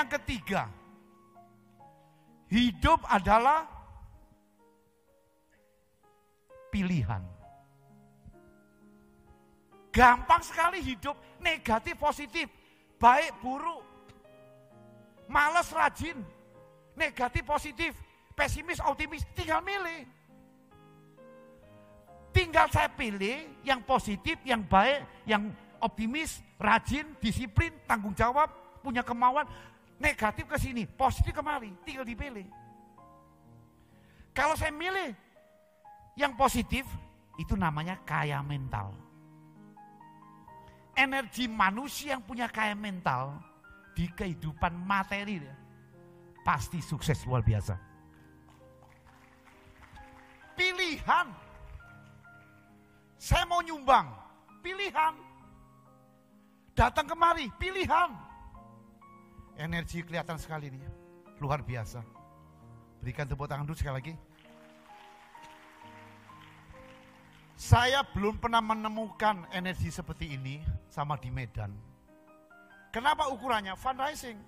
yang ketiga, hidup adalah pilihan. Gampang sekali hidup negatif positif, baik buruk, males rajin, negatif positif, pesimis optimis, tinggal milih. Tinggal saya pilih yang positif, yang baik, yang optimis, rajin, disiplin, tanggung jawab, punya kemauan. Negatif ke sini, positif kemari, tinggal dipilih. Kalau saya milih yang positif, itu namanya kaya mental. Energi manusia yang punya kaya mental di kehidupan materi pasti sukses luar biasa. Pilihan saya mau nyumbang, pilihan. Datang kemari, pilihan. Energi kelihatan sekali nih, luar biasa. Berikan tepuk tangan dulu sekali lagi. Saya belum pernah menemukan energi seperti ini sama di Medan. Kenapa ukurannya? Fundraising.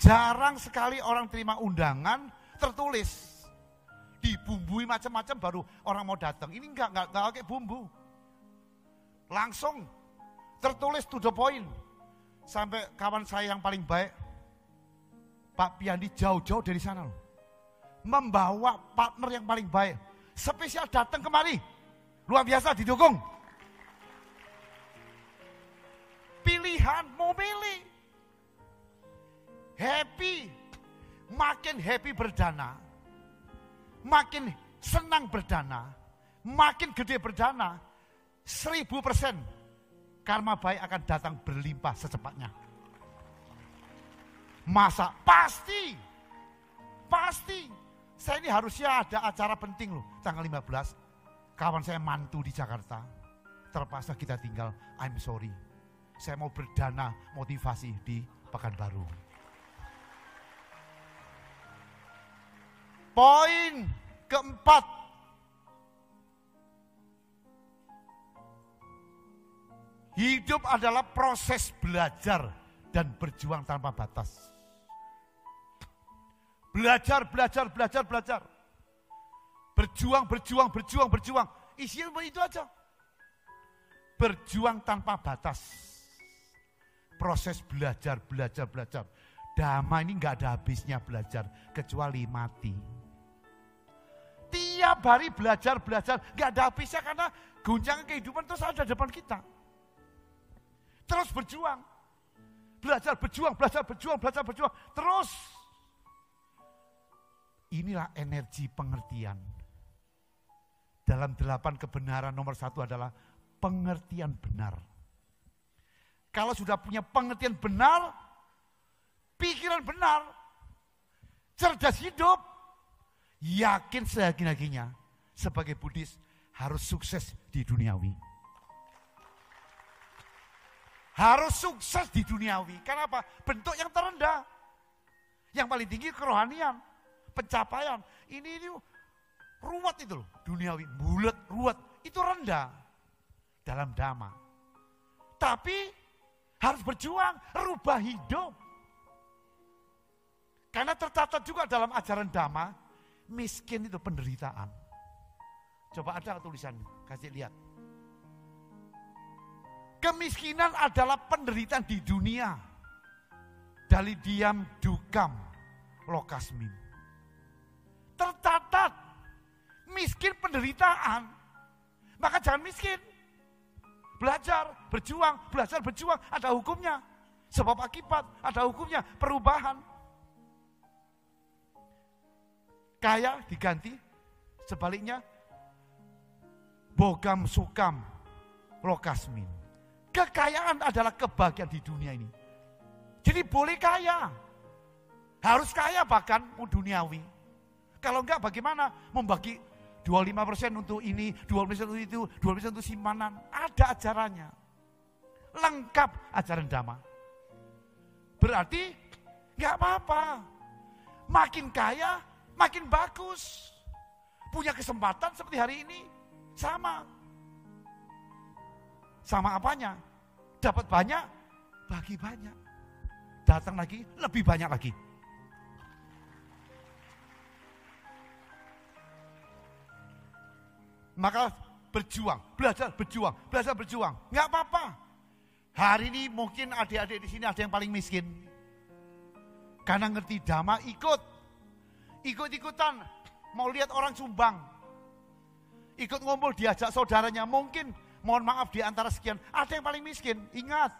Jarang sekali orang terima undangan tertulis dibumbui macam-macam baru orang mau datang. Ini enggak, enggak, enggak pakai bumbu. Langsung tertulis to the point. Sampai kawan saya yang paling baik, Pak Piandi jauh-jauh dari sana loh. Membawa partner yang paling baik. Spesial datang kemari. Luar biasa didukung. Pilihan mau pilih. Happy. Makin happy berdana makin senang berdana, makin gede berdana, seribu persen karma baik akan datang berlimpah secepatnya. Masa? Pasti. Pasti. Saya ini harusnya ada acara penting loh, tanggal 15. Kawan saya mantu di Jakarta. Terpaksa kita tinggal, I'm sorry. Saya mau berdana motivasi di Pekanbaru. Poin keempat. Hidup adalah proses belajar dan berjuang tanpa batas. Belajar, belajar, belajar, belajar. Berjuang, berjuang, berjuang, berjuang. Isinya itu aja. Berjuang tanpa batas. Proses belajar, belajar, belajar. Dhamma ini nggak ada habisnya belajar, kecuali mati. Tiap hari belajar, belajar. Gak ada habisnya karena guncangan kehidupan terus ada depan kita. Terus berjuang. Belajar, berjuang, belajar, berjuang, belajar, berjuang. Terus. Inilah energi pengertian. Dalam delapan kebenaran nomor satu adalah pengertian benar. Kalau sudah punya pengertian benar, pikiran benar, cerdas hidup, yakin seyakin-yakinnya sebagai Buddhis harus sukses di duniawi. Harus sukses di duniawi. Kenapa? Bentuk yang terendah. Yang paling tinggi kerohanian, pencapaian. Ini ini ruwet itu loh, duniawi, bulat, ruwet. Itu rendah dalam dhamma. Tapi harus berjuang, rubah hidup. Karena tercatat juga dalam ajaran dhamma, miskin itu penderitaan. Coba ada tulisan, kasih lihat. Kemiskinan adalah penderitaan di dunia. Dari diam dukam lokasmin. Tercatat miskin penderitaan. Maka jangan miskin. Belajar, berjuang, belajar, berjuang, ada hukumnya. Sebab akibat, ada hukumnya, perubahan. Kaya diganti, sebaliknya bogam sukam lokasmin. Kekayaan adalah kebahagiaan di dunia ini. Jadi boleh kaya. Harus kaya bahkan duniawi. Kalau enggak bagaimana membagi 25% untuk ini, 20% untuk itu, 20% untuk simpanan. Ada ajarannya. Lengkap ajaran dhamma. Berarti enggak apa-apa. Makin kaya, makin bagus. Punya kesempatan seperti hari ini, sama. Sama apanya? Dapat banyak, bagi banyak. datang lagi lebih banyak lagi. Maka berjuang, belajar berjuang, belajar berjuang. Nggak apa-apa. Hari ini mungkin adik-adik di sini ada yang paling miskin. Karena ngerti dhamma ikut. Ikut-ikutan. Mau lihat orang sumbang. Ikut ngumpul diajak saudaranya. Mungkin mohon maaf di antara sekian ada yang paling miskin. Ingat.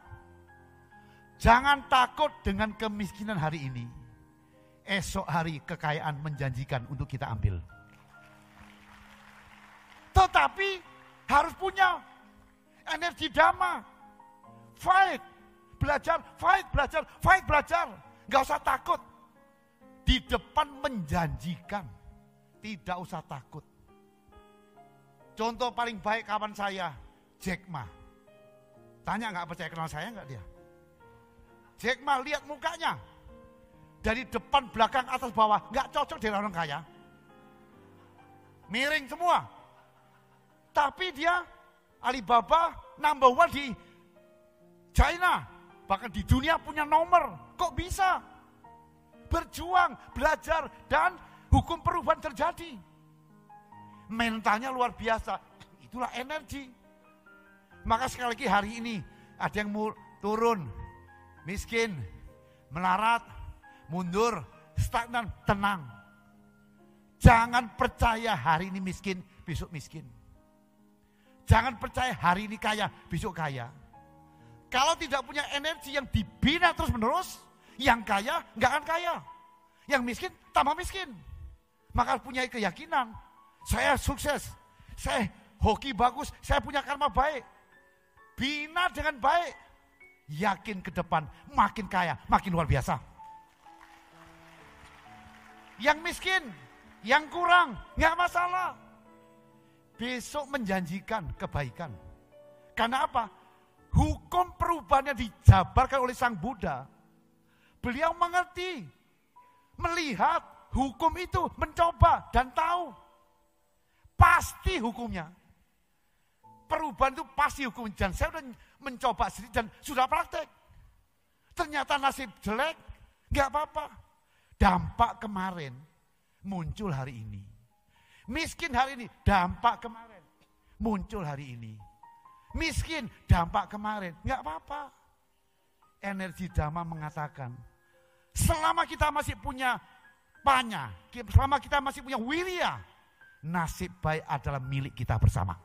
Jangan takut dengan kemiskinan hari ini. Esok hari kekayaan menjanjikan untuk kita ambil. Tetapi harus punya energi dhamma. Fight, belajar, fight, belajar, fight, belajar. Gak usah takut. Di depan menjanjikan. Tidak usah takut. Contoh paling baik kawan saya, Jack Ma. Tanya nggak percaya kenal saya nggak dia? Jack Ma lihat mukanya. Dari depan, belakang, atas, bawah. Nggak cocok dengan orang kaya. Miring semua. Tapi dia Alibaba number one di China. Bahkan di dunia punya nomor. Kok bisa? Berjuang, belajar, dan hukum perubahan terjadi. Mentalnya luar biasa. Itulah energi. Maka sekali lagi hari ini ada yang turun, miskin, melarat, mundur, stagnan, tenang. Jangan percaya hari ini miskin, besok miskin. Jangan percaya hari ini kaya, besok kaya. Kalau tidak punya energi yang dibina terus menerus, yang kaya nggak akan kaya. Yang miskin tambah miskin. Maka punya keyakinan, saya sukses, saya hoki bagus, saya punya karma baik. Bina dengan baik, yakin ke depan makin kaya, makin luar biasa. Yang miskin, yang kurang, nggak masalah besok menjanjikan kebaikan. Karena apa? Hukum perubahannya dijabarkan oleh Sang Buddha. Beliau mengerti, melihat hukum itu, mencoba dan tahu. Pasti hukumnya. Perubahan itu pasti hukum. Dan saya sudah mencoba sendiri dan sudah praktek. Ternyata nasib jelek, nggak apa-apa. Dampak kemarin muncul hari ini. Miskin hari ini, dampak kemarin. Muncul hari ini. Miskin, dampak kemarin. Enggak apa-apa. Energi Dhamma mengatakan, selama kita masih punya panya, selama kita masih punya wirya, nasib baik adalah milik kita bersama.